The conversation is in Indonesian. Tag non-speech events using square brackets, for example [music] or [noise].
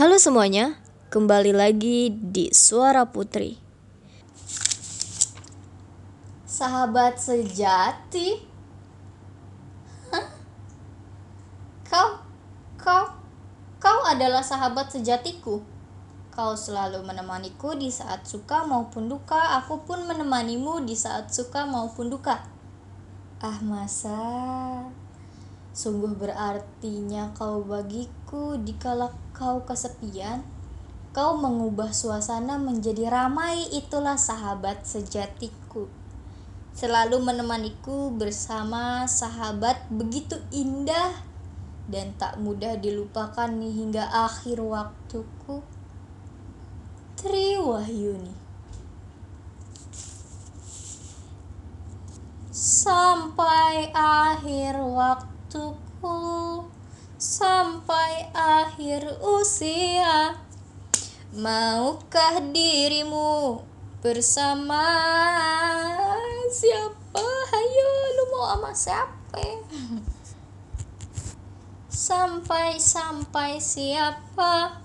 Halo semuanya, kembali lagi di Suara Putri. Sahabat sejati, Hah? [laughs] kau, kau, kau adalah sahabat sejatiku. Kau selalu menemaniku di saat suka maupun duka. Aku pun menemanimu di saat suka maupun duka. Ah, masa Sungguh berartinya kau bagiku dikala kau kesepian. Kau mengubah suasana menjadi ramai, itulah sahabat sejatiku. Selalu menemaniku bersama sahabat begitu indah dan tak mudah dilupakan hingga akhir waktuku. Tri Wahyuni Sampai akhir waktu waktuku sampai akhir usia Maukah dirimu bersama siapa? Hayo lu mau sama siapa? [laughs] Sampai-sampai siapa?